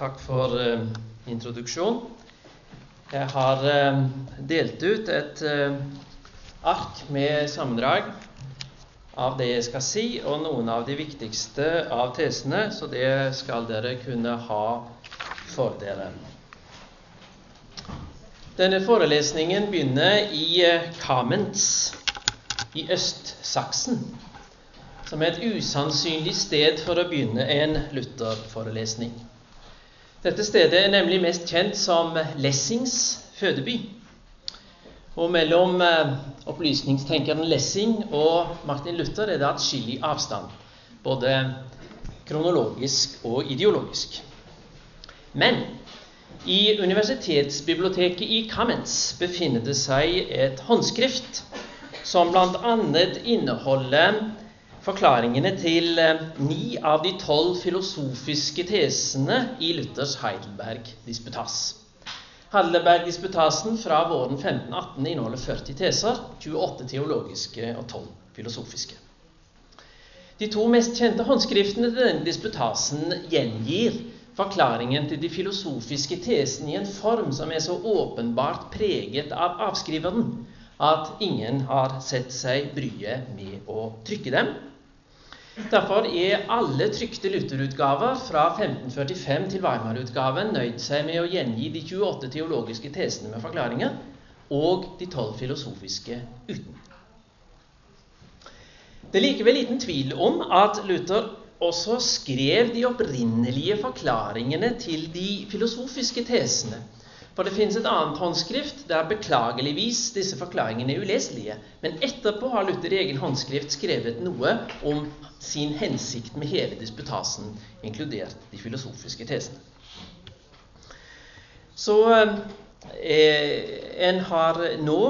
Takk for eh, introduksjon. Jeg har eh, delt ut et eh, ark med sammendrag av det jeg skal si, og noen av de viktigste av tesene, så det skal dere kunne ha for dere. Denne forelesningen begynner i eh, Kamenz i Øst-Saksen, som er et usannsynlig sted for å begynne en Luther-forelesning. Dette stedet er nemlig mest kjent som Lessings fødeby. Og mellom eh, opplysningstenkeren Lessing og Martin Luther er det atskillig avstand, både kronologisk og ideologisk. Men i universitetsbiblioteket i Kamenz befinner det seg et håndskrift som bl.a. inneholder forklaringene til eh, ni av de tolv filosofiske tesene i Luthers Heidelberg-disputas. Heidelberg-disputasen fra våren 1518 inneholder 40 teser, 28 teologiske og 12 filosofiske. De to mest kjente håndskriftene til denne disputasen gjengir forklaringen til de filosofiske tesene i en form som er så åpenbart preget av avskriveren at ingen har sett seg bryet med å trykke dem. Derfor er alle trykte Luther-utgaver fra 1545 til Weimar-utgaven nøyd seg med å gjengi de 28 teologiske tesene med forklaringer og de 12 filosofiske uten. Det er likevel liten tvil om at Luther også skrev de opprinnelige forklaringene til de filosofiske tesene. For det finnes et annet håndskrift der beklageligvis disse forklaringene er uleselige. Men etterpå har Luther i egen håndskrift skrevet noe om sin hensikt med hele disputasen, inkludert de filosofiske tesene. Så eh, en har nå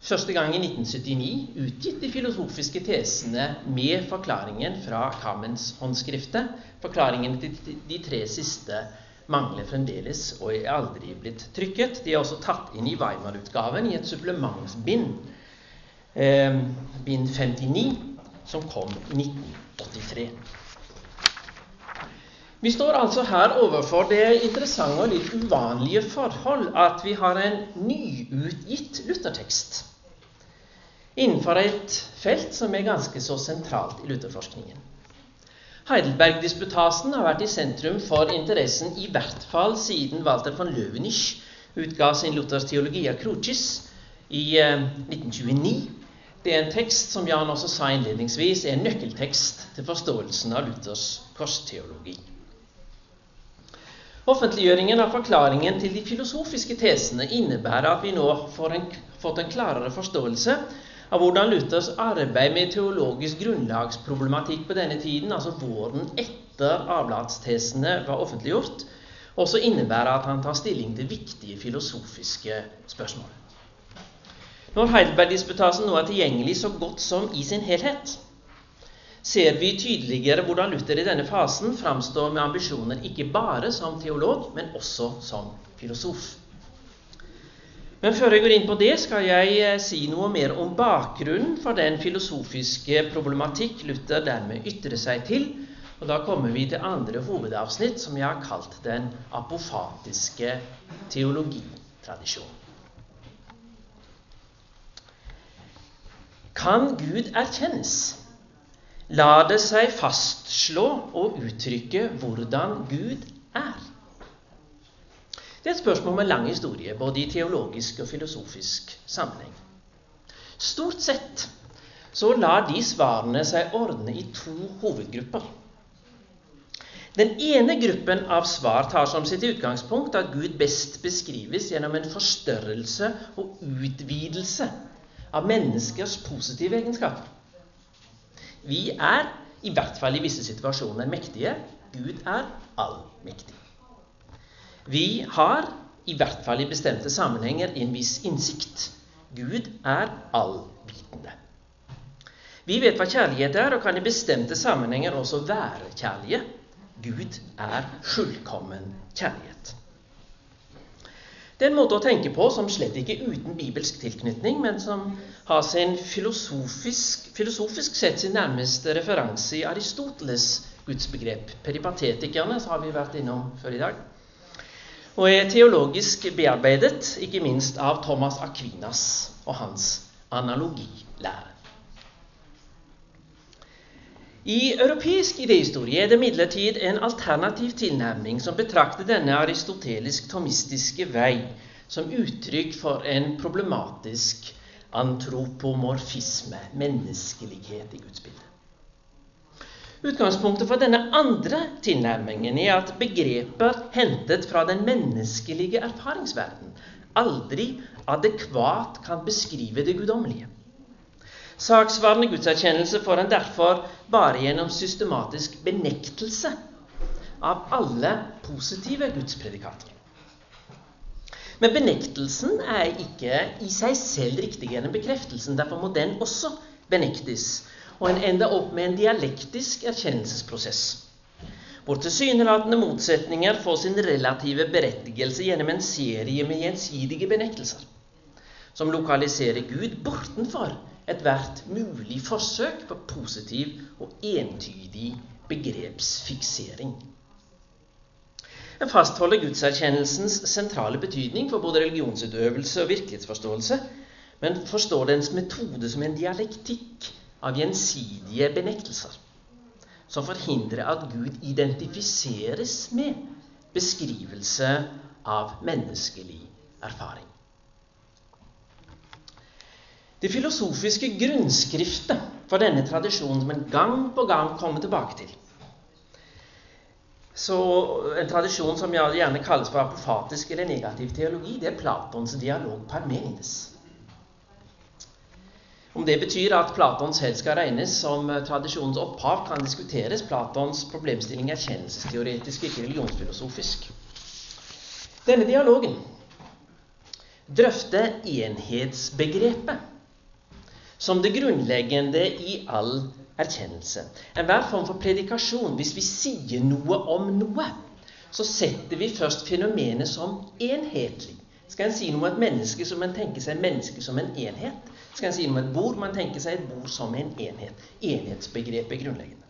første gang i 1979 utgitt de filosofiske tesene med forklaringen fra Kammens håndskriftet. Forklaringen til de tre siste mangler fremdeles og er aldri blitt trykket. De er også tatt inn i Weimar-utgaven i et supplementsbind, eh, bind 59, som kom i 1983. Vi står altså her overfor det interessante og litt uvanlige forhold at vi har en nyutgitt luthertekst innenfor et felt som er ganske så sentralt i lutherforskningen. Heidelberg-disputasen har vært i sentrum for interessen i hvert fall siden Walter von Löwenich utga sin Luthers Theologia Crucis i 1929. Eh, Det er en tekst som Jan også sa innledningsvis, er en nøkkeltekst til forståelsen av Luthers korsteologi. Offentliggjøringen av forklaringen til de filosofiske tesene innebærer at vi nå får en, fått en klarere forståelse av hvordan Luthers arbeid med teologisk grunnlagsproblematikk på denne tiden, altså våren etter avlatstesene var offentliggjort, også innebærer at han tar stilling til viktige filosofiske spørsmål. Når Heidelberg-disputasen nå er tilgjengelig så godt som i sin helhet, ser vi tydeligere hvordan Luther i denne fasen framstår med ambisjoner ikke bare som teolog, men også som filosof. Men før jeg går inn på det, skal jeg eh, si noe mer om bakgrunnen for den filosofiske problematikk Luther dermed ytrer seg til. Og Da kommer vi til andre hovedavsnitt, som jeg har kalt den apofatiske teologitradisjonen. Kan Gud erkjennes? La det seg fastslå og uttrykke hvordan Gud er. Det er et spørsmål med lang historie, både i teologisk og filosofisk sammenheng. Stort sett så lar de svarene seg ordne i to hovedgrupper. Den ene gruppen av svar tar som sitt utgangspunkt at Gud best beskrives gjennom en forstørrelse og utvidelse av menneskers positive egenskaper. Vi er, i hvert fall i visse situasjoner, mektige. Gud er allmektig. Vi har, i hvert fall i bestemte sammenhenger, en viss innsikt. Gud er allvitende. Vi vet hva kjærlighet er, og kan i bestemte sammenhenger også være kjærlige. Gud er fullkommen kjærlighet. Det er en måte å tenke på som slett ikke uten bibelsk tilknytning, men som har sin filosofisk, filosofisk sett sin nærmeste referanse i Aristoteles' gudsbegrep. Peripatetikerne har vi vært innom før i dag. Og er teologisk bearbeidet, ikke minst av Thomas Aquinas og hans analogilære. I europeisk idéhistorie er det imidlertid en alternativ tilnærming som betrakter denne aristotelisk-tomistiske vei som uttrykk for en problematisk antropomorfisme, menneskelighet i Guds bilde. Utgangspunktet for denne andre tilnærmingen er at begreper hentet fra den menneskelige erfaringsverden aldri adekvat kan beskrive det guddommelige. Saksvarende gudserkjennelse får en derfor bare gjennom systematisk benektelse av alle positive gudspredikater. Men benektelsen er ikke i seg selv riktigere enn bekreftelsen. Derfor må den også benektes. Og en ender opp med en dialektisk erkjennelsesprosess. Hvor tilsynelatende motsetninger får sin relative berettigelse gjennom en serie med gjensidige benektelser. Som lokaliserer Gud bortenfor ethvert mulig forsøk på positiv og entydig begrepsfiksering. En fastholder gudserkjennelsens sentrale betydning for både religionsutøvelse og virkelighetsforståelse, men forstår dens metode som en dialektikk av gjensidige benektelser, som forhindrer at Gud identifiseres med beskrivelse av menneskelig erfaring. Det filosofiske grunnskriftet for denne tradisjonen som en gang på gang kommer tilbake til. Så En tradisjon som gjerne kalles for apofatisk eller negativ teologi, det er Platons dialog Parmenides. Om det betyr at Platon selv skal regnes som tradisjonens opphav, kan diskuteres. Platons problemstilling er kjennelsesteoretisk, ikke religionsfilosofisk. Denne dialogen drøfter enhetsbegrepet som det grunnleggende i all erkjennelse. Enhver form for predikasjon, hvis vi sier noe om noe, så setter vi først fenomenet som enhetlig. Skal en si noe om et menneske, så en tenke seg menneske som en enhet. Skal jeg si noe om et bord, man tenker seg et bord som en enhet. Enhetsbegrepet grunnleggende.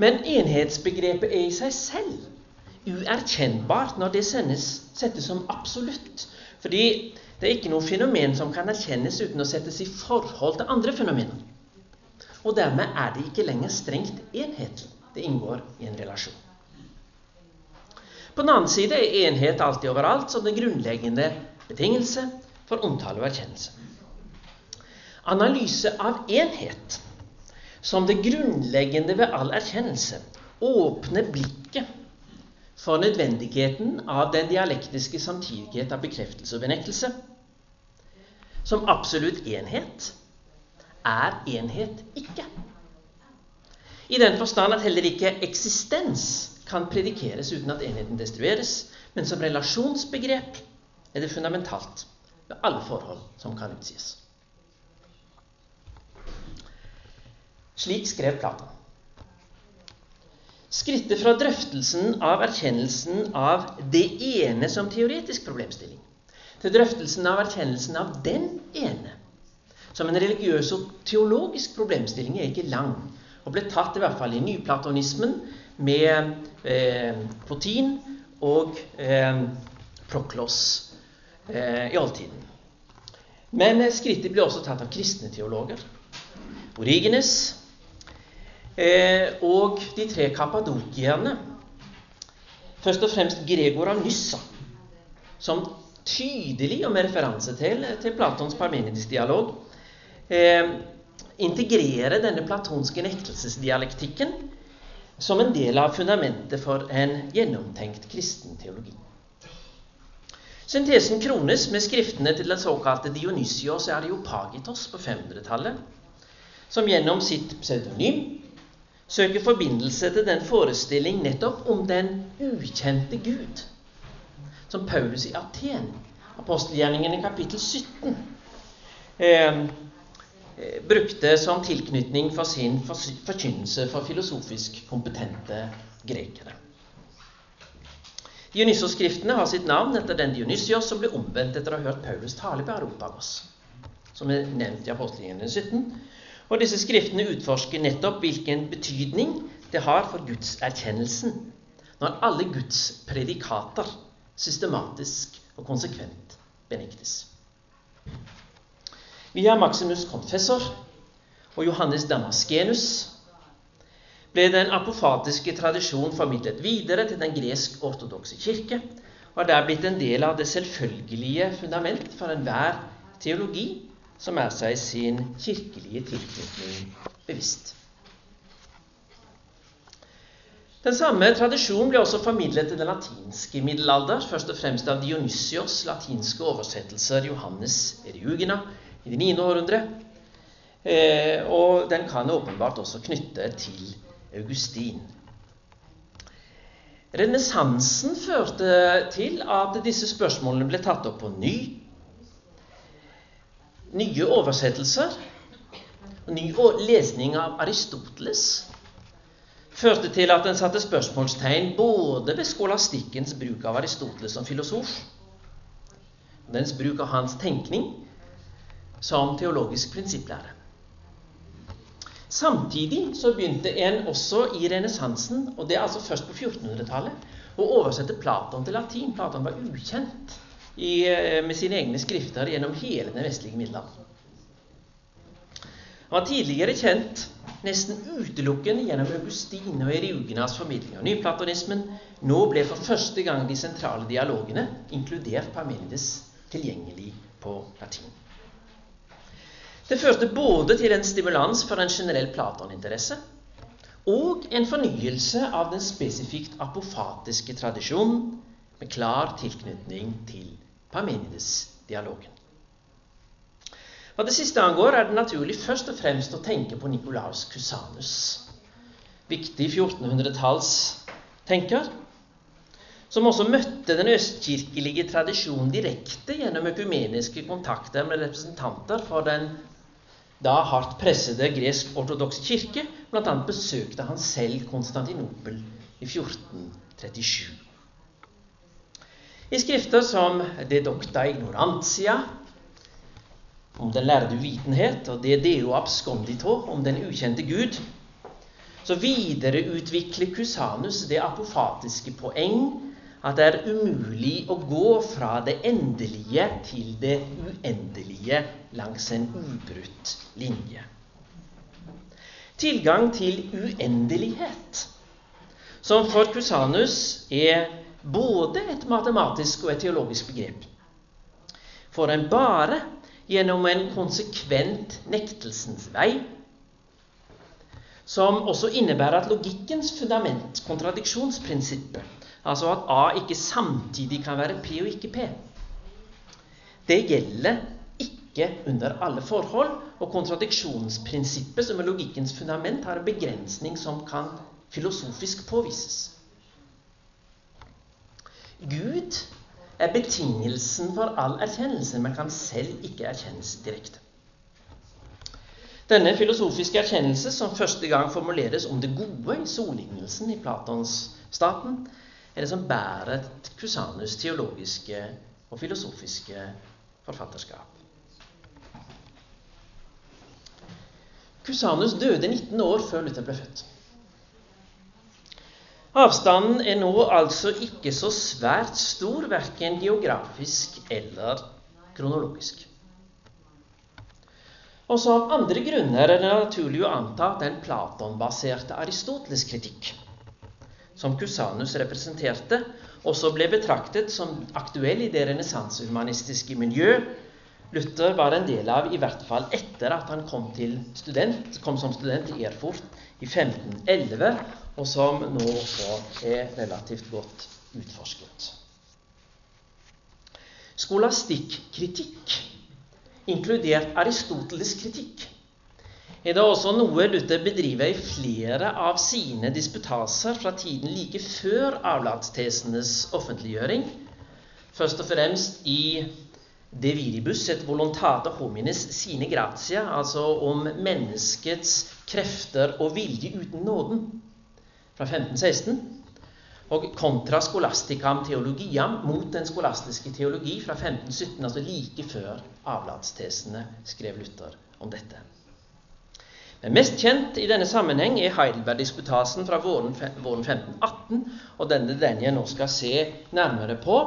Men enhetsbegrepet er i seg selv uerkjennbart når det sendes, settes som absolutt. Fordi det er ikke noe fenomen som kan erkjennes uten å settes i forhold til andre fenomener. Og dermed er det ikke lenger strengt enhetlig. Det inngår i en relasjon. På den annen side er enhet alltid overalt som den grunnleggende betingelse for omtale og erkjennelse. Analyse av enhet som det grunnleggende ved all erkjennelse åpner blikket for nødvendigheten av den dialektiske samtidighet av bekreftelse og benektelse som absolutt enhet er enhet ikke. I den forstand at heller ikke eksistens kan predikeres uten at enheten destrueres, men som relasjonsbegrep er det fundamentalt ved alle forhold som kan utsies. Slik skrev Platon. Skrittet fra drøftelsen av erkjennelsen av det ene som teoretisk problemstilling til drøftelsen av erkjennelsen av den ene som en religiøs og teologisk problemstilling er ikke lang, og ble tatt i hvert fall i nyplatonismen med eh, Potin og eh, Proklos eh, i oldtiden. Men skrittet ble også tatt av kristne teologer. Origenes eh, og de tre kappadokierne. Først og fremst Gregor av Nyssa, som tydelig og med referanse til, til Platons parmenidisk dialog, eh, integrerer denne platonske nektelsesdialektikken som en del av fundamentet for en gjennomtenkt kristen teologi. Syntesen krones med skriftene til den såkalte Dionysios Areopagitos på 500-tallet, som gjennom sitt pseudonym søker forbindelse til den forestilling nettopp om den ukjente Gud som Paulus i Aten, apostelgjerningen i kapittel 17, eh, eh, brukte som tilknytning for sin forkynnelse for filosofisk kompetente grekere. Dionysos-skriftene har sitt navn etter den Dionysios som ble omvendt etter å ha hørt Paulus tale på Aropagos, som er nevnt i apostelgjerningen 17. Og disse skriftene utforsker nettopp hvilken betydning det har for gudserkjennelsen når alle Guds predikater systematisk og konsekvent benektes. Via Maximus Confessor og Johannes Damaskenus ble den apofatiske tradisjon formidlet videre til den gresk-ortodokse kirke, og har der blitt en del av det selvfølgelige fundament for enhver teologi som er seg sin kirkelige tilknytning bevisst. Den samme tradisjonen ble også formidlet til den latinske middelalder, først og fremst av Dionysios latinske oversettelser Johannes Eriugena i det 9. århundre. Eh, og den kan åpenbart også knytte til Augustin. Renessansen førte til at disse spørsmålene ble tatt opp på ny nye oversettelser og ny lesning av Aristoteles førte til at en satte spørsmålstegn både ved skolastikkens bruk av Aristoteles som filosof, dens bruk av hans tenkning som teologisk prinsipplære. Samtidig så begynte en også i renessansen, og det er altså først på 1400-tallet, å oversette Platon til latin. Platon var ukjent i, eh, med sine egne skrifter gjennom hele den vestlige middelalderen. Han var tidligere kjent nesten utelukkende gjennom Augustin og Eriugenas formidling av nyplatonismen. Nå ble for første gang de sentrale dialogene, inkludert Parmenides, tilgjengelig på latin. Det førte både til en stimulans for en generell Platon-interesse og en fornyelse av den spesifikt apofatiske tradisjonen med klar tilknytning til Parmenides-dialogen. Hva det siste angår, er det naturlig først og fremst å tenke på Nikolaus Cusanus, viktig 1400-tallstenker, som også møtte den østkirkelige tradisjonen direkte gjennom økumeniske kontakter med representanter for den da hardt pressede gresk-ortodokse kirke. Annet besøkte han selv Konstantinopel i 1437. I skrifter som De docta ignorantia, om den lærde uvitenhet, og De deo abscondito, om den ukjente Gud, så videreutvikler Cusanus det apofatiske poeng at det er umulig å gå fra det endelige til det uendelige langs en ubrutt linje. Tilgang til uendelighet, som for Cusanus er både et matematisk og et teologisk begrep. Får en bare gjennom en konsekvent nektelsens vei, som også innebærer at logikkens fundament, kontradiksjonsprinsippet, altså at A ikke samtidig kan være P og ikke P, det gjelder ikke under alle forhold, og kontradiksjonsprinsippet, som er logikkens fundament, har en begrensning som kan filosofisk påvises. Gud er betingelsen for all erkjennelse, men kan selv ikke erkjennes direkte. Denne filosofiske erkjennelse, som første gang formuleres om det gode i sollignelsen i Platons staten, er det som bærer Cusanus' teologiske og filosofiske forfatterskap. Cusanus døde 19 år før Luther ble født. Avstanden er nå altså ikke så svært stor, verken geografisk eller kronologisk. Også av andre grunner er det naturlig å anta at den Platon-baserte Aristoteles kritikk, som Cusanus representerte, også ble betraktet som aktuell i det renessansehumanistiske miljø Luther var en del av, i hvert fall etter at han kom, student, kom som student i Erfurt i 1511 og som nå også er relativt godt utforsket. Skolastikkritikk, inkludert Aristoteles' kritikk, er det også noe Luther bedriver i flere av sine disputaser fra tiden like før avlatstesenes offentliggjøring, først og fremst i De viribus et volontate homines sine gratia, altså om menneskets krefter og vilje uten nåden fra 1516. Og kontra scholasticam theologiam mot den skolastiske teologi fra 1517, altså like før avlatstesene, skrev Luther om dette. Men mest kjent i denne sammenheng er Heidelberg-disputasen fra våren, våren 1518, og denne den jeg nå skal se nærmere på.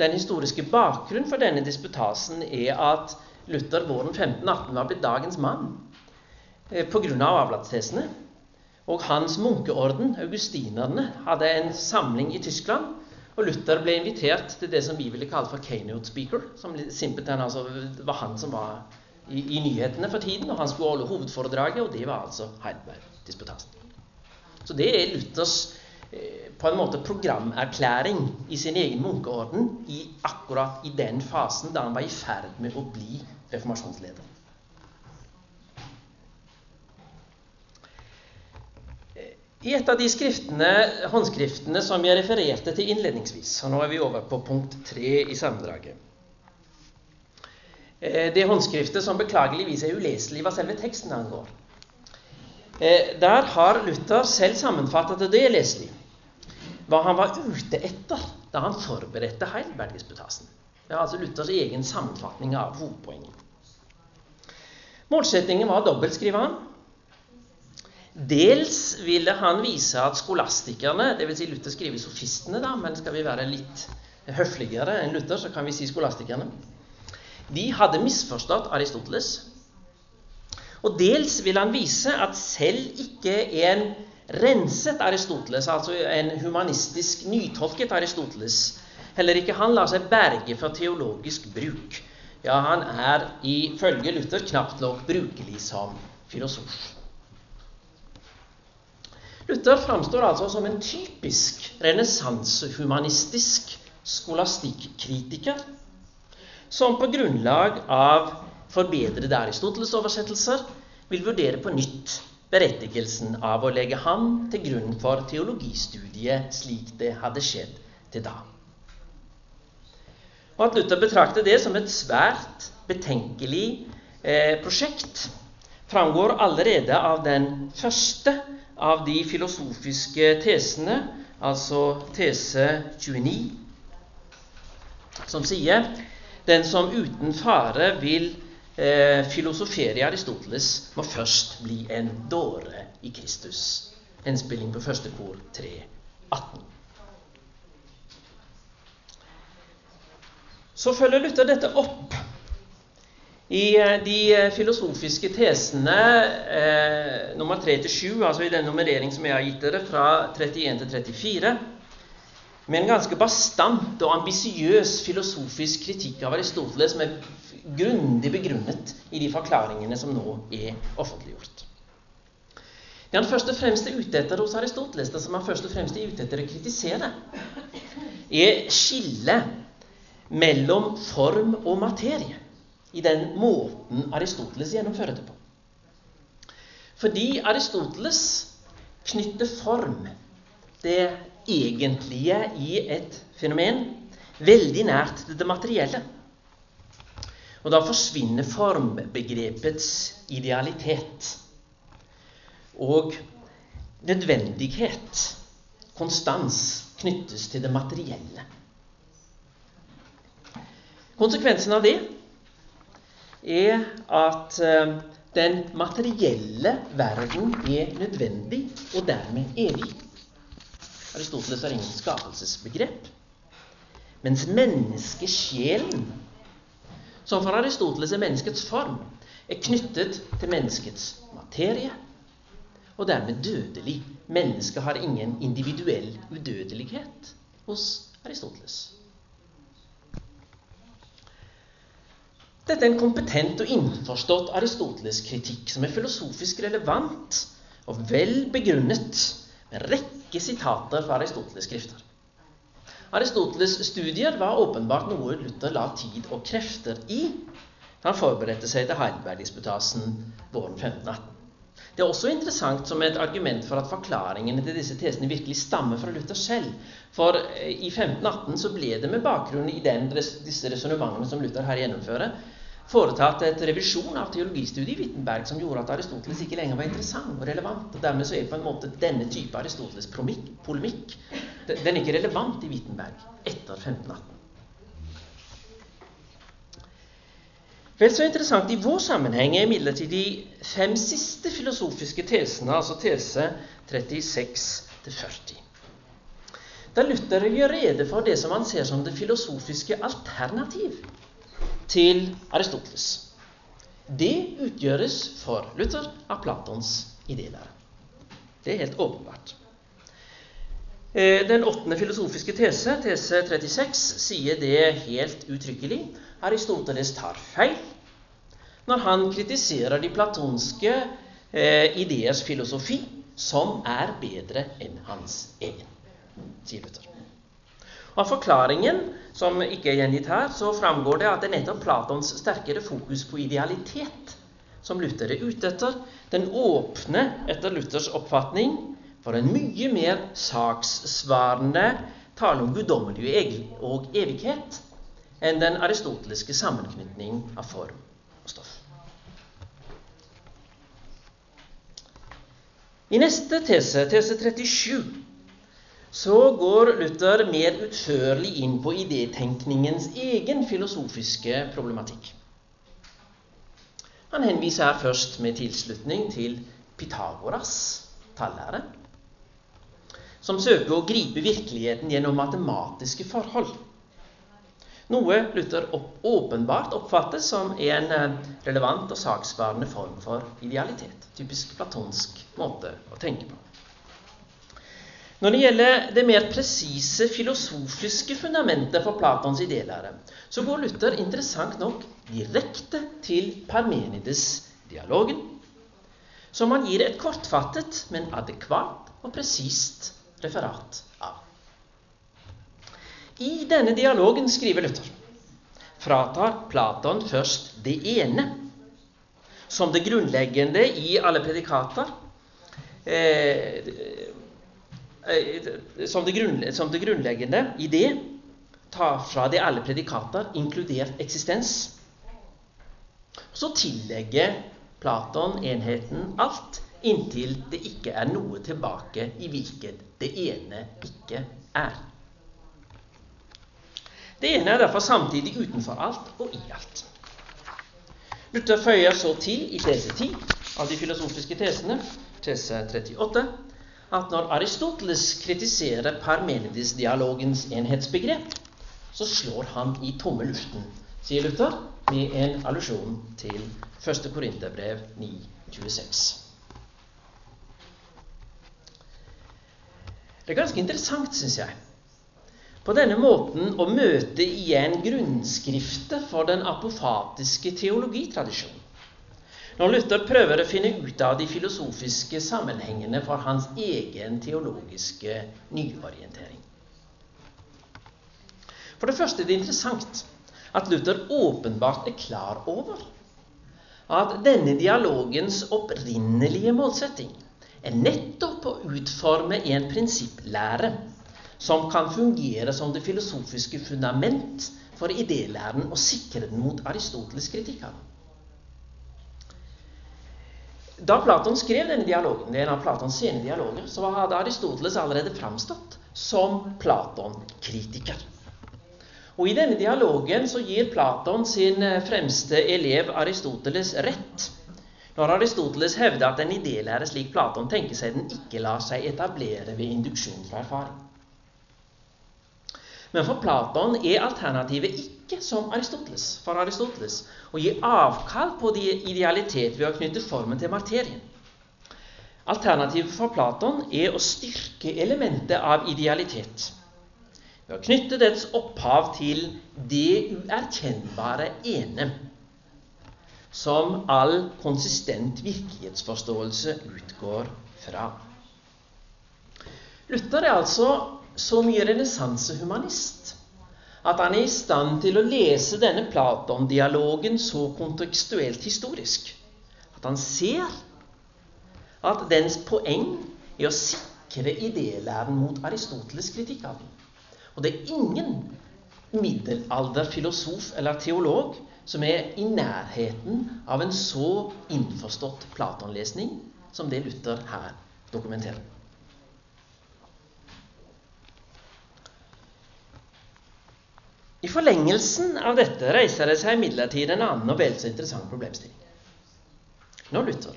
Den historiske bakgrunnen for denne disputasen er at Luther våren 1518 var blitt dagens mann eh, pga. Av avlatstesene. Og hans munkeorden, augustinerne, hadde en samling i Tyskland. Og Luther ble invitert til det som vi ville kalle for keynote speaker. som simpelthen altså, var han som var i, i, nyhetene for tiden, og han skulle holde hovedforedraget, og det var altså Heidelberg-disputasen. Så det er Luthers eh, på en måte programerklæring i sin egen munkeorden i akkurat i den fasen da han var i ferd med å bli reformasjonsleder. I et av de håndskriftene som jeg refererte til innledningsvis og Nå er vi over på punkt tre i sammendraget. Eh, det håndskriftet som beklageligvis er uleselig hva selve teksten angår. Eh, der har Luther selv sammenfattet det, leselig, hva han var ute etter da han forberedte Heidelberg-disputasen. Det er altså Luthers egen sammenfatning av hovedpoenget. Målsettingen var dobbelt, skriver han. Dels ville han vise at skolastikerne, dvs. Si Luther skriver sofistene, da, men skal vi være litt høfligere enn Luther, så kan vi si skolastikerne, de hadde misforstått Aristoteles. Og dels vil han vise at selv ikke en renset Aristoteles, altså en humanistisk nytolket Aristoteles, Heller ikke han lar seg berge for teologisk bruk. Ja, han er ifølge Luther knapt nok brukelig som filosof. Luther framstår altså som en typisk renessansehumanistisk skolastikkritiker som på grunnlag av forbedrede Aristoteles-oversettelser vil vurdere på nytt berettigelsen av å legge ham til grunn for teologistudiet slik det hadde skjedd til da. Og at Luther betrakter det som et svært betenkelig eh, prosjekt, framgår allerede av den første av de filosofiske tesene, altså tese 29, som sier den som uten fare vil eh, filosofere i Aristoteles, må først bli en dåre i Kristus. Henspilling på første kor 3, 18. Så følger Luther dette opp i eh, de eh, filosofiske tesene eh, nummer 3-7, altså i den nummerering som jeg har gitt dere, fra 31 til 34, med en ganske bastant og ambisiøs filosofisk kritikk av Aristoteles som er grundig begrunnet i de forklaringene som nå er offentliggjort. Det han først og fremst er ute etter hos Aristoteles, det som han først og fremst er ute etter å kritisere, er skillet mellom form og materie i den måten Aristoteles gjennomfører det på. Fordi Aristoteles knytter form, det egentlige i et fenomen, veldig nært det materielle. Og da forsvinner formbegrepets idealitet og nødvendighet, konstans, knyttes til det materielle. Konsekvensen av det er at eh, den materielle verden er nødvendig og dermed evig. Aristoteles har ingen skapelsesbegrep. Mens menneskesjelen, som for Aristoteles er menneskets form, er knyttet til menneskets materie og dermed dødelig. Mennesket har ingen individuell udødelighet hos Aristoteles. Dette er en kompetent og innforstått Aristoteles-kritikk som er filosofisk relevant og vel begrunnet en rekke sitater fra Aristoteles' skrifter. Aristoteles' studier var åpenbart noe Luther la tid og krefter i da han forberedte seg til Heidelberg-disputasen våren 1518. Det er også interessant som et argument for at forklaringene til disse tesene virkelig stammer fra Luther selv. For eh, i 1518 så ble det med bakgrunn i den, disse resonnementene som Luther her gjennomfører, foretatt et revisjon av teologistudiet i Wittenberg som gjorde at Aristoteles ikke lenger var interessant og relevant. og Dermed så er på en måte denne type Aristoteles polemikk den er ikke relevant i Wittenberg etter 1518. Vel så interessant i vår sammenheng er imidlertid de fem siste filosofiske tesene, altså tese 36-40. Da Luther gjør rede for det som han ser som det filosofiske alternativ til Aristoteles. Det utgjøres for Luther av Platons idélære. Det er helt åpenbart. Eh, den åttende filosofiske tese, tese 36, sier det helt uttrykkelig. Aristoteles tar feil når han kritiserer de platonske eh, ideers filosofi, som er bedre enn hans egen, sier Luther. Av forklaringen, som ikke er gjengitt her, så framgår det at det er nettopp Platons sterkere fokus på idealitet som Luther er ute etter. Den åpne, etter Luthers oppfatning, for en mye mer sakssvarende tale om guddommelig og evighet enn den aristoteliske sammenknytning av form og stoff. I neste tese, tese 37, så går Luther mer utførlig inn på idétenkningens egen filosofiske problematikk. Han henviser her først med tilslutning til Pythagoras tallære, som søker å gripe virkeligheten gjennom matematiske forhold. Noe Luther åpenbart oppfattes som en eh, relevant og saksvarende form for idealitet. Typisk platonsk måte å tenke på. Når det gjelder det mer presise filosofiske fundamentet for Platons idélære, så går Luther interessant nok direkte til Parmenides-dialogen, som han gir et kortfattet, men adekvat og presist referat av. I denne dialogen, skriver Luther, fratar Platon først det ene, som det grunnleggende i alle predikater. Eh, som, det som, det grunnleggende i det ta fra det alle predikater, inkludert eksistens. Så tillegger Platon enheten alt, inntil det ikke er noe tilbake i hvilket det ene ikke er. Det ene er derfor samtidig utenfor alt og i alt. Luther føyer så til i tese 10 av de filosofiske tesene, tese 38, at når Aristoteles kritiserer Parmenides-dialogens enhetsbegrep, så slår han i tomme luften, sier Luther, med en allusjon til 1. Korinterbrev 9.26. Det er ganske interessant, syns jeg, på denne måten å møte igjen grunnskriftet for den apofatiske teologitradisjonen. Når Luther prøver å finne ut av de filosofiske sammenhengene for hans egen teologiske nyorientering. For det første er det interessant at Luther åpenbart er klar over at denne dialogens opprinnelige målsetting er nettopp å utforme en prinsipplære som kan fungere som det filosofiske fundament for idélæren og sikre den mot Aristoteles kritikk av den. Da Platon skrev denne dialogen, en av Platons sene dialoger, så hadde Aristoteles allerede framstått som Platon-kritiker. Og I denne dialogen så gir Platon sin eh, fremste elev Aristoteles rett når Aristoteles hevder at en idélære slik Platon tenker seg den ikke lar seg etablere ved induksjon fra erfaring. Men for Platon er alternativet ikke som Aristoteles, for Aristoteles å gi avkall på de idealitet ved å knytte formen til materien. Alternativet for Platon er å styrke elementet av idealitet ved å knytte dets opphav til det uerkjennbare ene, som all konsistent virkelighetsforståelse utgår fra. Luther er altså så mye renessansehumanist at han er i stand til å lese denne Platon-dialogen så kontekstuelt historisk at han ser at dens poeng er å sikre idélæren mot Aristoteles' kritikk av den. Og det er ingen middelalderfilosof eller teolog som er i nærheten av en så innforstått Platon-lesning som det Luther her dokumenterer. I forlengelsen av dette reiser det seg imidlertid en annen og vel så interessant problemstilling. Når Luther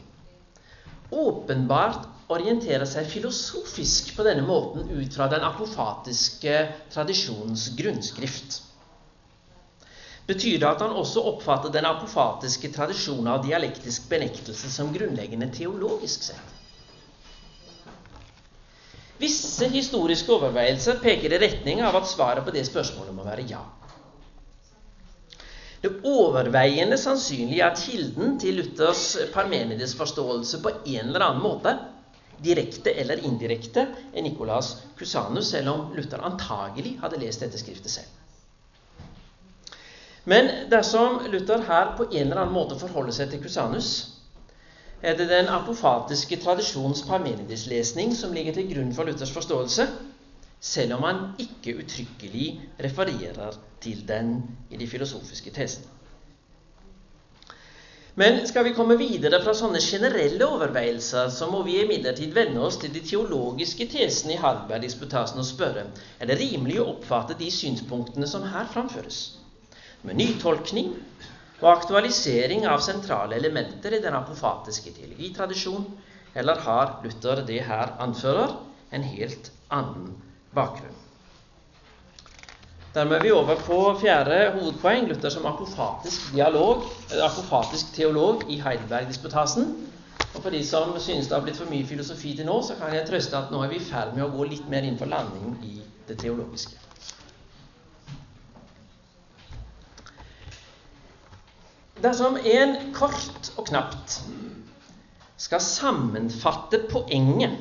åpenbart orienterer seg filosofisk på denne måten ut fra den apofatiske tradisjonens grunnskrift, betyr det at han også oppfatter den apofatiske tradisjonen av dialektisk benektelse som grunnleggende teologisk sett. Visse historiske overveielser peker i retning av at svaret på det spørsmålet må være ja. Det overveiende sannsynlig er at kilden til Luthers Parmenides forståelse på en eller annen måte, direkte eller indirekte, er Nicolas Cusanus, selv om Luther antagelig hadde lest dette skriftet selv. Men dersom Luther her på en eller annen måte forholder seg til Cusanus, er det den apofatiske tradisjons Parmenides-lesning som ligger til grunn for Luthers forståelse, selv om han ikke uttrykkelig refererer til den i de filosofiske tesene. Men skal vi komme videre fra sånne generelle overveielser, så må vi imidlertid vende oss til de teologiske tesene i Harberg-disputasen og spørre er det rimelig å oppfatte de synspunktene som her framføres, med nytolkning og aktualisering av sentrale elementer i den apofatiske teologitradisjon, eller har Luther det her anfører, en helt annen bakgrunn? Dermed er vi over på fjerde hovedpoeng, Luther som apofatisk, dialog, apofatisk teolog i Heidelberg-disputasen. Og For de som synes det har blitt for mye filosofi til nå, så kan jeg trøste at nå er vi i ferd med å gå litt mer inn for landing i det teologiske. Dersom en kort og knapt skal sammenfatte poenget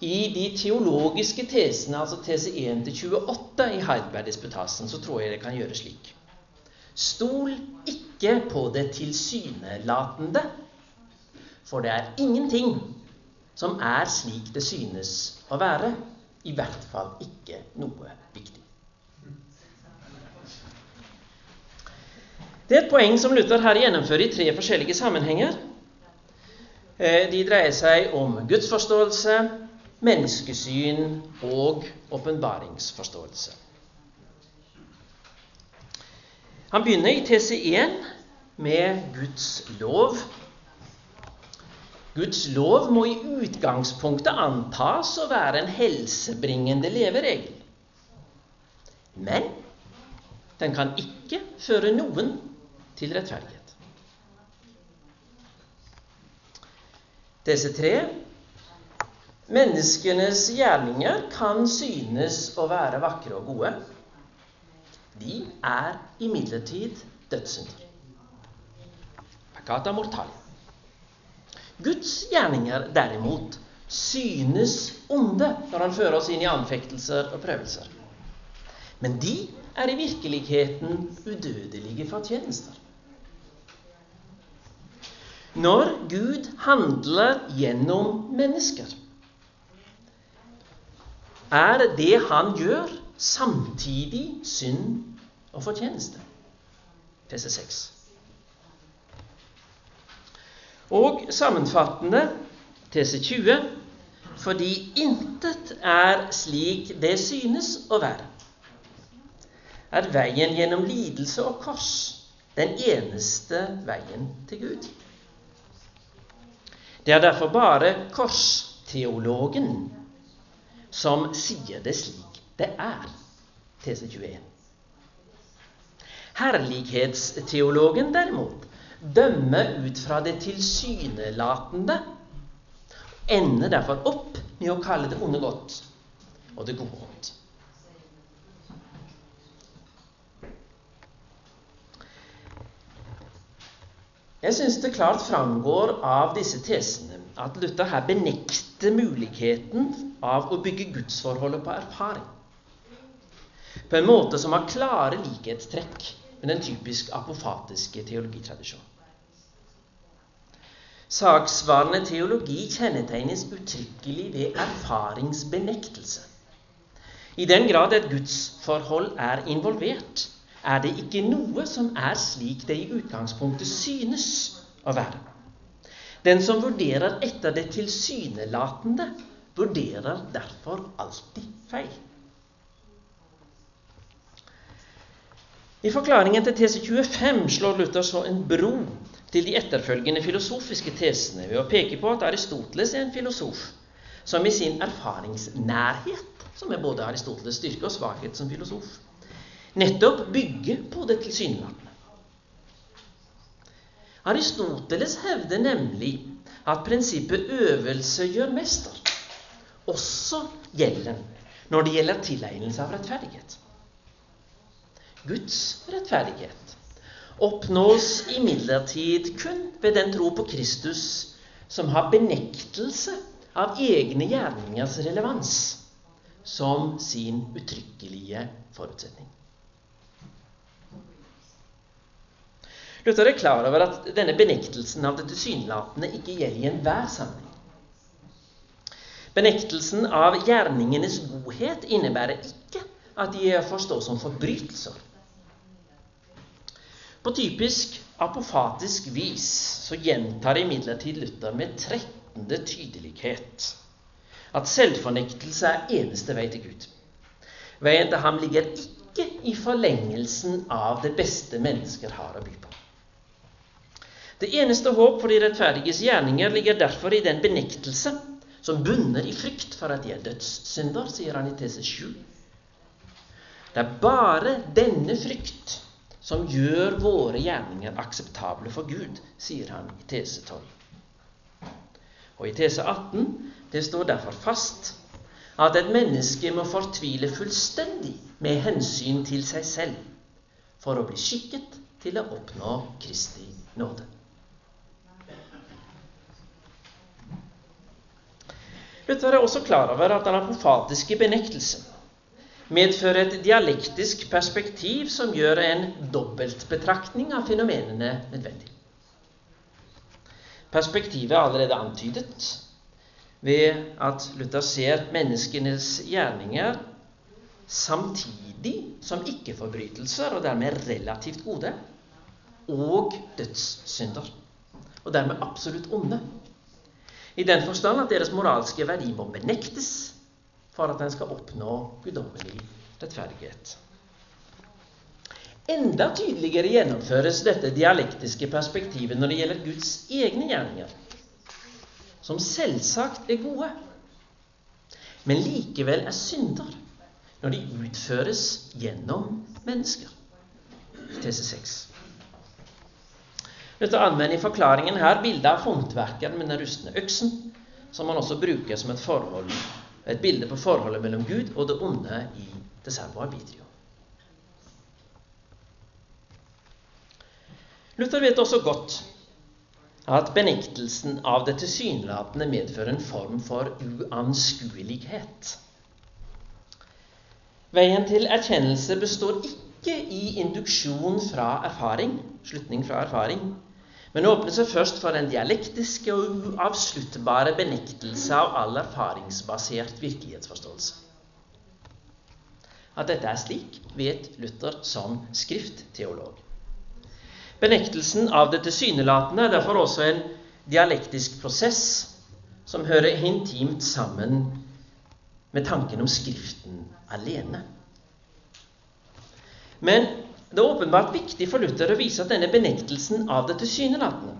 i de teologiske tesene, altså tese 1-28 i Heidelberg-disputasen, så tror jeg det kan gjøres slik. Stol ikke på det tilsynelatende, for det er ingenting som er slik det synes å være, i hvert fall ikke noe viktig. Det er et poeng som Luther her gjennomfører i tre forskjellige sammenhenger. Eh, de dreier seg om gudsforståelse, menneskesyn og åpenbaringsforståelse. Han begynner i TC1 med Guds lov. Guds lov må i utgangspunktet antas å være en helsebringende leveregel. Men den kan ikke føre noen til rettferdighet. Disse tre menneskenes gjerninger kan synes å være vakre og gode. De er imidlertid dødssynder. Pacata mortale. Guds gjerninger derimot synes onde når han fører oss inn i anfektelser og prøvelser. Men de er i virkeligheten udødelige fortjenester. Når Gud handler gjennom mennesker, er det han gjør, samtidig synd og fortjeneste. Tese 6. Og sammenfattende tese 20 fordi intet er slik det synes å være, er veien gjennom lidelse og kors den eneste veien til Gud. Det er derfor bare korsteologen som sier det slik det er. Tese 21. Herlighetsteologen derimot dømmer ut fra det tilsynelatende, ender derfor opp med å kalle det onde godt og det gode ondt. Jeg syns det klart framgår av disse tesene at Luther her benekter muligheten av å bygge gudsforholdet på erfaring. På en måte som har klare likhetstrekk med den typisk apofatiske teologitradisjonen. Saksvarende teologi kjennetegnes uttrykkelig ved erfaringsbenektelse. I den grad et gudsforhold er involvert, er det ikke noe som er slik det i utgangspunktet synes å være. Den som vurderer etter det tilsynelatende, vurderer derfor alltid feil. I forklaringen til tese 25 slår Luther så en bro til de etterfølgende filosofiske tesene ved å peke på at Aristoteles er en filosof som i sin erfaringsnærhet, som er både Aristoteles' styrke og svakhet som filosof, nettopp bygger på det tilsynelatende. Aristoteles hevder nemlig at prinsippet 'øvelse gjør mester' også gjelder når det gjelder tilegnelse av rettferdighet. Guds rettferdighet oppnås imidlertid kun ved den tro på Kristus som har benektelse av egne gjerningers relevans som sin uttrykkelige forutsetning. Luther er klar over at denne benektelsen av det tilsynelatende ikke gjelder i enhver sammenheng. Benektelsen av gjerningenes godhet innebærer ikke at de er å forstå som forbrytelser. På typisk apofatisk vis så gjentar imidlertid Luther med trettende tydelighet at selvfornektelse er eneste vei til Gud. Veien til ham ligger ikke i forlengelsen av det beste mennesker har å by på. Det eneste håp for de rettferdiges gjerninger ligger derfor i den benektelse som bunner i frykt for at de er dødssynder, sier han i tese 7. Det er bare denne frykt som gjør våre gjerninger akseptable for Gud, sier han i tese 12. Og i tese 18 det står derfor fast at et menneske må fortvile fullstendig med hensyn til seg selv for å bli skikket til å oppnå Kristi nåde. Luther er også klar over at den apofatiske benektelsen medfører et dialektisk perspektiv som gjør en dobbeltbetraktning av fenomenene nødvendig. Perspektivet er allerede antydet ved at Luther ser menneskenes gjerninger samtidig som ikke-forbrytelser, og dermed relativt gode, og dødssynder, og dermed absolutt onde. I den forstand at deres moralske verdi må benektes for at en skal oppnå guddommelig rettferdighet. Enda tydeligere gjennomføres dette dialektiske perspektivet når det gjelder Guds egne gjerninger, som selvsagt er gode, men likevel er synder når de utføres gjennom mennesker. Tese 6. Dette anvender i forklaringen her bildet av håndverkeren med den rustne øksen, som man også bruker som et, forhold, et bilde på forholdet mellom Gud og det onde i det servo arbitrio. Luther vet også godt at benektelsen av det tilsynelatende medfører en form for uanskuelighet. Veien til erkjennelse består ikke i induksjon fra erfaring, slutning fra erfaring, men åpner seg først for den dialektiske og uavsluttbare benektelse av all erfaringsbasert virkelighetsforståelse. At dette er slik, vet Luther som skriftteolog. Benektelsen av det tilsynelatende er derfor også en dialektisk prosess som hører intimt sammen med tanken om Skriften alene. Men det er åpenbart viktig for Luther å vise at denne benektelsen av det tilsynelatende,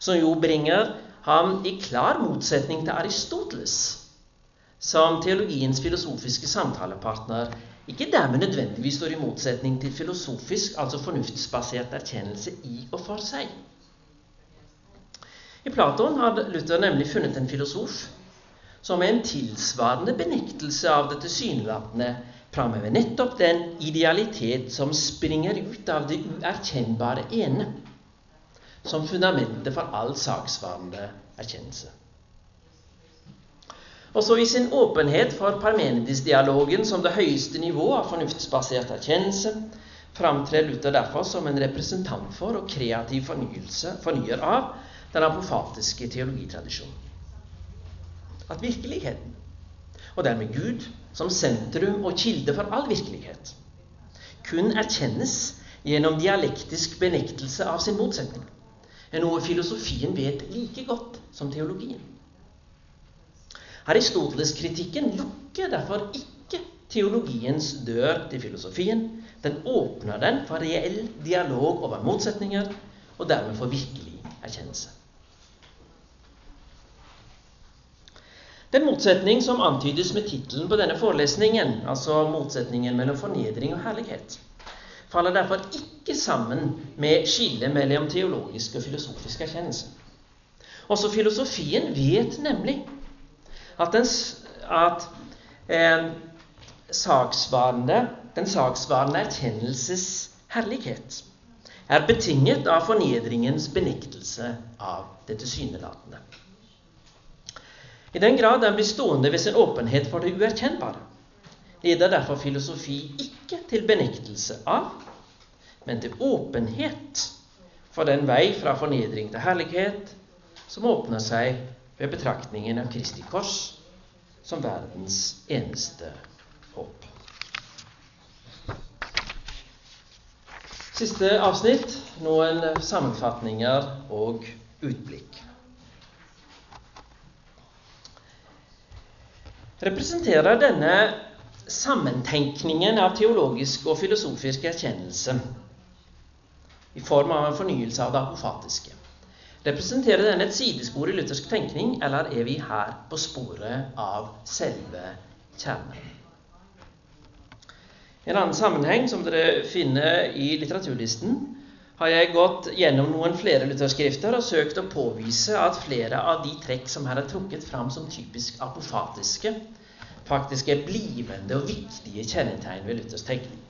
som jo bringer ham i klar motsetning til Aristoteles, som teologiens filosofiske samtalepartner, ikke dermed nødvendigvis står i motsetning til filosofisk, altså fornuftsbasert erkjennelse i og for seg. I Platon har Luther nemlig funnet en filosof som med en tilsvarende benektelse av det tilsynelatende framhever nettopp den idealitet som springer ut av det uerkjennbare ene, som fundamentet for all saksvarende erkjennelse. Også i sin åpenhet for Parmenides-dialogen som det høyeste nivå av fornuftsbasert erkjennelse framtrer Luther derfor som en representant for og kreativ fornyer av den apofatiske teologitradisjonen. At virkeligheten, og dermed Gud, som sentrum og kilde for all virkelighet, kun erkjennes gjennom dialektisk benektelse av sin motsetning, er noe filosofien vet like godt som teologien. Aristoteles-kritikken lukker derfor ikke teologiens dør til filosofien. Den åpner den for reell dialog over motsetninger, og dermed for virkelig erkjennelse. Den motsetning som antydes med tittelen på denne forelesningen, altså motsetningen mellom fornedring og herlighet, faller derfor ikke sammen med skillet mellom teologisk og filosofisk erkjennelse. Også filosofien vet nemlig at, den, at eh, saksvarende, den saksvarende erkjennelses herlighet er betinget av fornedringens benektelse av det tilsynelatende. I den grad den blir stående ved sin åpenhet for det uerkjennbare, leder derfor filosofi ikke til benektelse av, men til åpenhet for den vei fra fornedring til herlighet som åpner seg ved betraktningen av Kristi kors som verdens eneste håp. Siste avsnitt noen sammenfatninger og utblikk. Representerer denne sammentenkningen av teologisk og filosofisk erkjennelse i form av en fornyelse av det apofatiske. Representerer den et sidespor i luthersk tenkning, eller er vi her på sporet av selve kjernen? En annen sammenheng, som dere finner i litteraturlisten, har jeg gått gjennom noen flere lutherskrifter og søkt å påvise at flere av de trekk som her er trukket fram som typisk apofatiske, faktisk er blivende og viktige kjennetegn ved Luthers tenkning.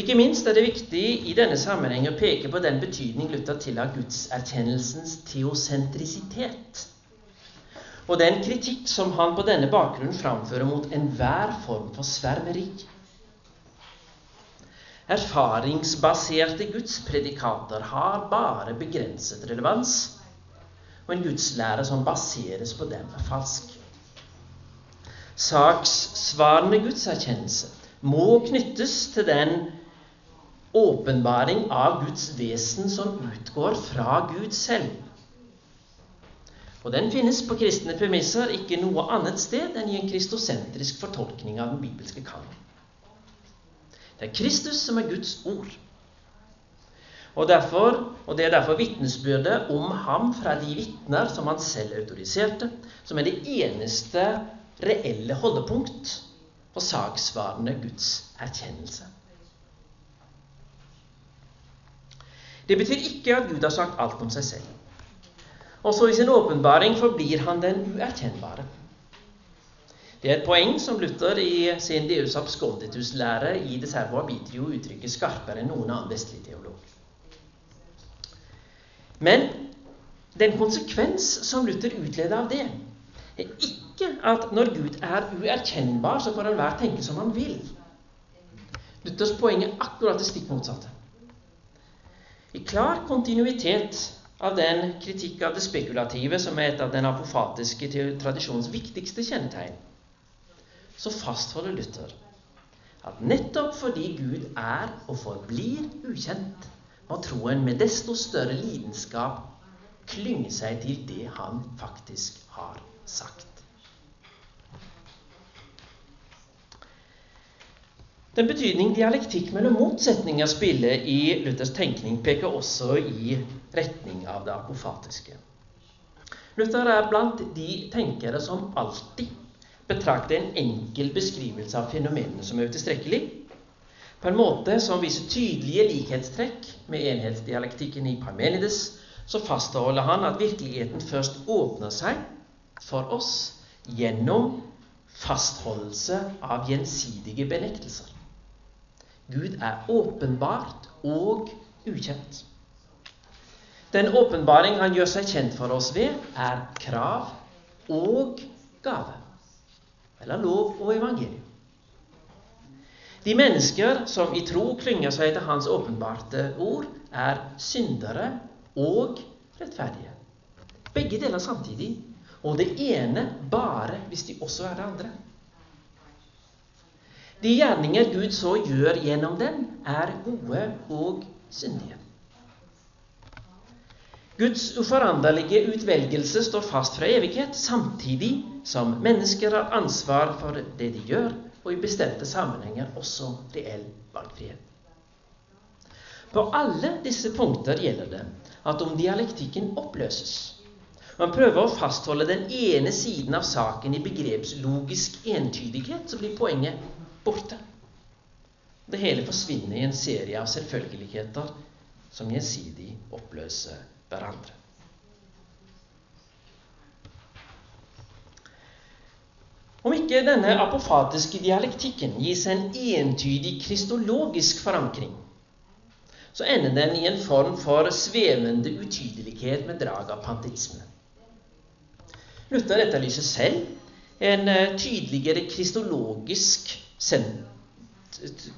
Ikke minst er det viktig i denne sammenheng å peke på den betydning Luther tilla gudserkjennelsens teosentrisitet, og den kritikk som han på denne bakgrunn framfører mot enhver form for svermeri. Erfaringsbaserte gudspredikater har bare begrenset relevans, og en gudslære som baseres på dem, er falsk. Sakssvarende gudserkjennelse må knyttes til den åpenbaring av Guds vesen som utgår fra Gud selv. Og den finnes på kristne premisser ikke noe annet sted enn i en kristosentrisk fortolkning av den bibelske kanon. Det er Kristus som er Guds ord. Og, derfor, og Det er derfor vitnesbyrdet om ham fra de vitner som han selv autoriserte, som er det eneste reelle holdepunkt for saksvarende Guds erkjennelse. Det betyr ikke at Gud har sagt alt om seg selv. Også i sin åpenbaring forblir han den uerkjennbare. Det er et poeng som Luther i sin Deus absconditus-lære i De Servo abitrio uttrykker skarpere enn noen annen vestlig teolog. Men den konsekvens som Luther utleder av det, er ikke at når Gud er uerkjennbar, så får enhver tenke som han vil. Luthers poeng er akkurat det stikk motsatte. I klar kontinuitet av den kritikk av det spekulative som er et av den apofatiske tradisjonens viktigste kjennetegn, så fastholder Luther at nettopp fordi Gud er og forblir ukjent, må troen med desto større lidenskap klynge seg til det han faktisk har sagt. Den betydning dialektikk mellom motsetninger spiller i Luthers tenkning, peker også i retning av det apofatiske. Luther er blant de tenkere som alltid betrakte en enkel beskrivelse av fenomenene som er utilstrekkelig, på en måte som viser tydelige likhetstrekk med enhetsdialektikken i Parmenides, så fastholder han at virkeligheten først åpner seg for oss gjennom fastholdelse av gjensidige benektelser. Gud er åpenbart og ukjent. Den åpenbaring han gjør seg kjent for oss ved, er krav og gave eller lov og evangelium. De mennesker som i tro klynger seg til Hans åpenbarte ord, er syndere og rettferdige. Begge deler samtidig, og det ene bare hvis de også er det andre. De gjerninger Gud så gjør gjennom dem, er gode og syndige. Guds uforanderlige utvelgelse står fast fra evighet, samtidig som mennesker har ansvar for det de gjør, og i bestemte sammenhenger også reell valgfrihet. På alle disse punkter gjelder det at om dialektikken oppløses, man prøver å fastholde den ene siden av saken i begrepslogisk entydighet, så blir poenget borte. Det hele forsvinner i en serie av selvfølgeligheter som gjensidig oppløser hverandre. Om ikke denne apofatiske dialektikken gis en entydig kristologisk forankring, så ender den i en form for svevende utydelighet med drag av panteisme. Luther etterlyser selv en eh, tydeligere kristologisk,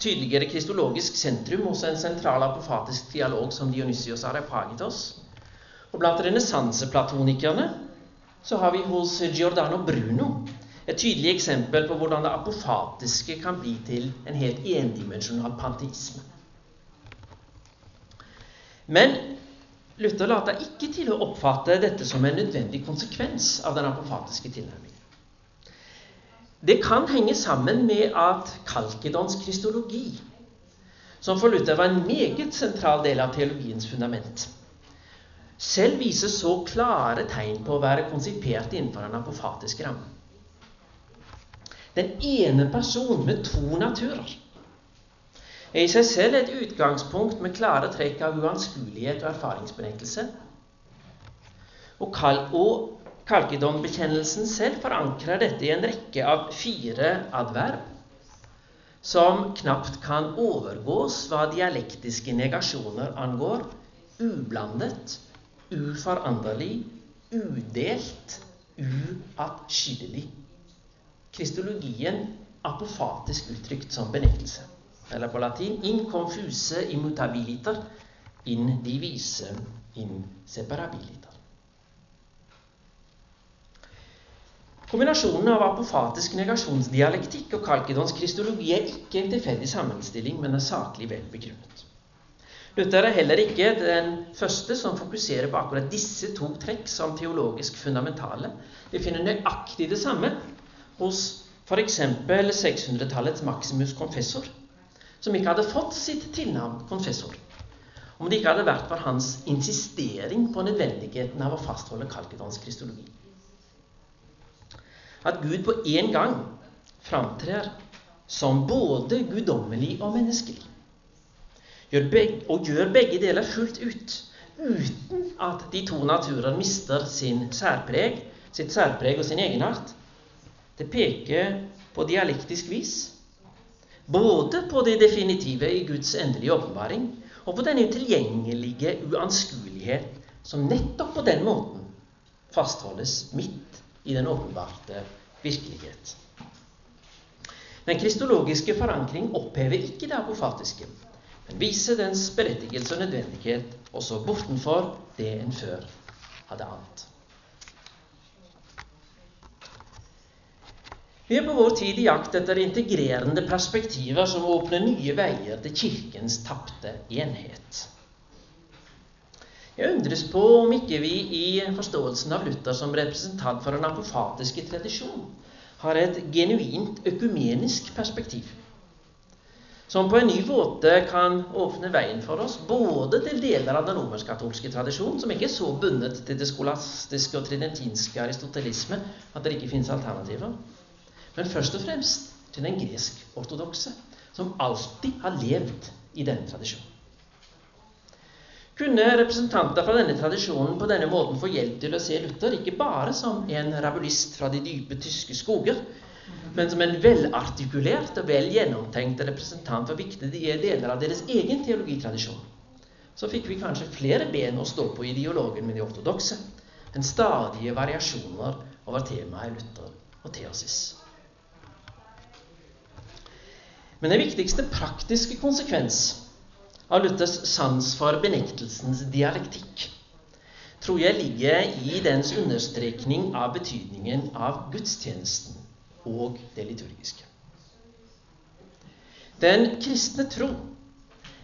tydeligere kristologisk sentrum hos en sentral apofatisk dialog som Dionysios Arepagitos. Og blant renessanseplatonikerne så har vi hos Giordano Bruno et tydelig eksempel på hvordan det apofatiske kan bli til en helt endimensjonal panteisme. Men Luther later ikke til å oppfatte dette som en nødvendig konsekvens av den apofatiske tilnærmingen. Det kan henge sammen med at Kalkedons kristologi, som for Luther var en meget sentral del av teologiens fundament, selv viser så klare tegn på å være konsipert innenfor en apofatisk ramme. Den ene person med to naturer er i seg selv et utgangspunkt med klare trekk av uanskuelighet og erfaringsbenektelse. Og, Kal og Kalkedon-bekjennelsen selv forankrer dette i en rekke av fire adverb som knapt kan overgås hva dialektiske negasjoner angår. Ublandet, uforanderlig, udelt, uatskillelig. Kristologien apofatisk uttrykt som benektelse. Eller på latin in confuse immutabiliter, in divise inseparabiliter. Kombinasjonen av apofatisk negasjonsdialektikk og Kalkedons kristologi er ikke en tilfeldig sammenstilling, men er saklig vel begrunnet. Luther er heller ikke den første som fokuserer på akkurat disse to trekk som teologisk fundamentale. Vi finner nøyaktig det samme hos f.eks. 600-tallets Maximus Confessor, som ikke hadde fått sitt tilnavn konfessor om det ikke hadde vært for hans insistering på nødvendigheten av å fastholde Kalkedons kristologi. At Gud på en gang framtrer som både guddommelig og menneskelig gjør begge, og gjør begge deler fullt ut, uten at de to naturer mister sin særpreg, sitt særpreg og sin egenart. Det peker på dialektisk vis både på det definitive i Guds endelige åpenbaring og på den utilgjengelige uanskuelighet som nettopp på den måten fastholdes midt i den åpenbarte virkelighet. Den kristologiske forankring opphever ikke det apofatiske men vise dens berettigelse og nødvendighet også bortenfor det en før hadde ant. Vi er på vår tid i jakt etter integrerende perspektiver som åpner nye veier til Kirkens tapte enhet. Jeg undres på om ikke vi i forståelsen av Luther som representant for den apofatiske tradisjon har et genuint økumenisk perspektiv som på en ny måte kan åpne veien for oss både til deler av den romersk-katolske tradisjonen, som ikke er så bundet til det skolastiske og tridentinske aristotelisme at det ikke finnes alternativer, men først og fremst til den gresk-ortodokse, som alltid har levd i denne tradisjonen. Kunne representanter fra denne tradisjonen på denne måten få hjelp til å se Luther ikke bare som en rabulist fra de dype tyske skoger, men som en velartikulert og vel gjennomtenkt representant for viktige deler av deres egen teologitradisjon, så fikk vi kanskje flere ben å stå på i dialogen med de ortodokse enn stadige variasjoner over temaet Luther og Theosis. Men den viktigste praktiske konsekvens av Luthers sans for benektelsens dialektikk tror jeg ligger i dens understrekning av betydningen av gudstjenesten og det liturgiske. Den kristne tro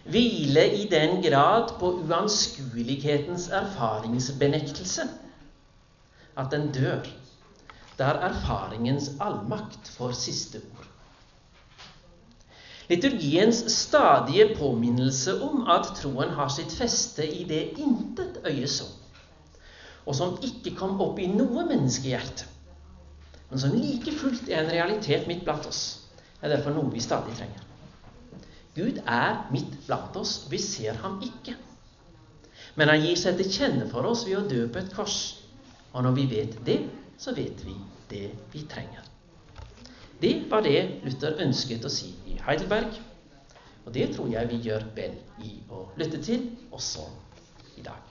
hvile i den grad på uanskuelighetens erfaringsbenektelse at den dør der erfaringens allmakt får siste ord. Liturgiens stadige påminnelse om at troen har sitt feste i det intet øye så, og som ikke kom opp i noe menneskehjerte, men som like fullt er en realitet midt blant oss, er derfor noe vi stadig trenger. Gud er midt blant oss, vi ser ham ikke. Men han gir seg til kjenne for oss ved å dø på et kors. Og når vi vet det, så vet vi det vi trenger. Det var det Luther ønsket å si i Heidelberg. Og det tror jeg vi gjør vel i å lytte til også i dag.